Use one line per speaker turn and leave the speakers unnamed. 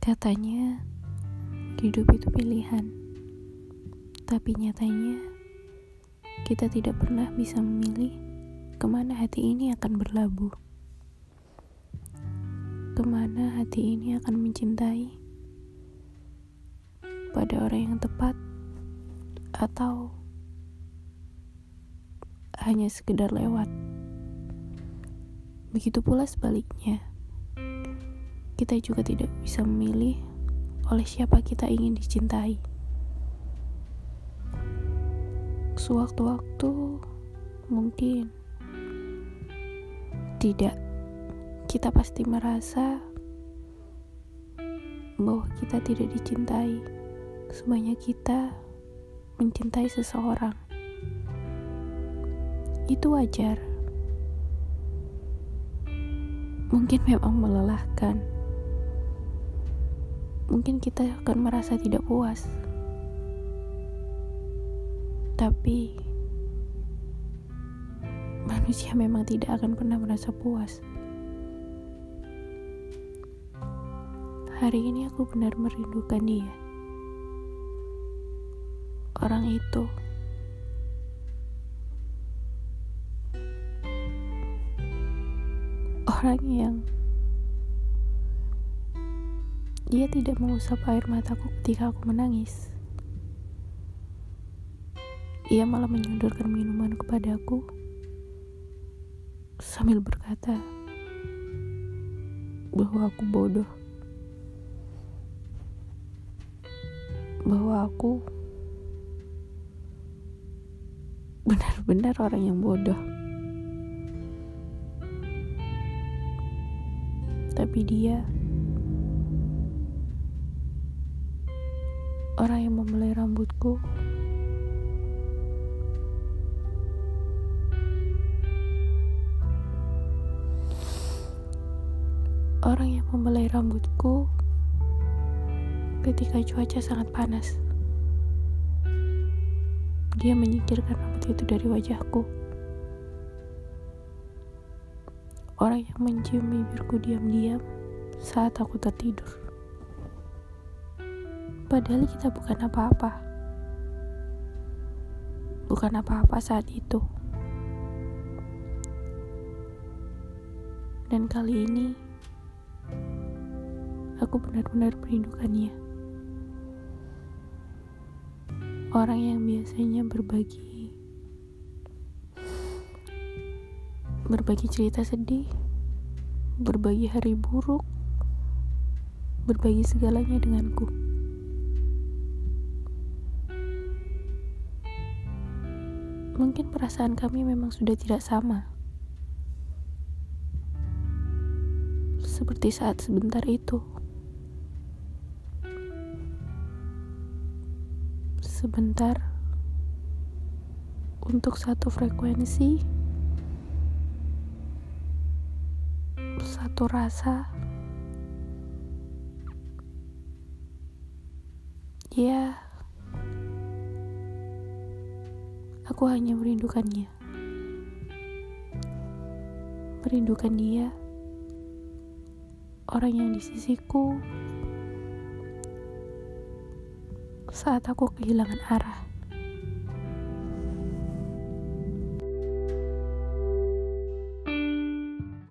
Katanya, hidup itu pilihan. Tapi nyatanya, kita tidak pernah bisa memilih ke mana hati ini akan berlabuh. Ke mana hati ini akan mencintai pada orang yang tepat atau hanya sekedar lewat. Begitu pula sebaliknya kita juga tidak bisa memilih oleh siapa kita ingin dicintai. Sewaktu-waktu mungkin tidak, kita pasti merasa bahwa kita tidak dicintai sebanyak kita mencintai seseorang. Itu wajar. Mungkin memang melelahkan mungkin kita akan merasa tidak puas. Tapi manusia memang tidak akan pernah merasa puas. Hari ini aku benar merindukan dia. Orang itu. Orang yang dia tidak mengusap air mataku ketika aku menangis. Ia malah menyodorkan minuman kepadaku sambil berkata bahwa aku bodoh. Bahwa aku benar-benar orang yang bodoh. Tapi dia orang yang membelai rambutku. Orang yang membelai rambutku ketika cuaca sangat panas. Dia menyingkirkan rambut itu dari wajahku. Orang yang mencium bibirku diam-diam saat aku tertidur Padahal kita bukan apa-apa. Bukan apa-apa saat itu. Dan kali ini, aku benar-benar merindukannya. Orang yang biasanya berbagi berbagi cerita sedih, berbagi hari buruk, berbagi segalanya denganku. Mungkin perasaan kami memang sudah tidak sama. Seperti saat sebentar itu. Sebentar untuk satu frekuensi, satu rasa. Ya, Aku hanya merindukannya. Merindukan dia, orang yang di sisiku saat aku kehilangan arah.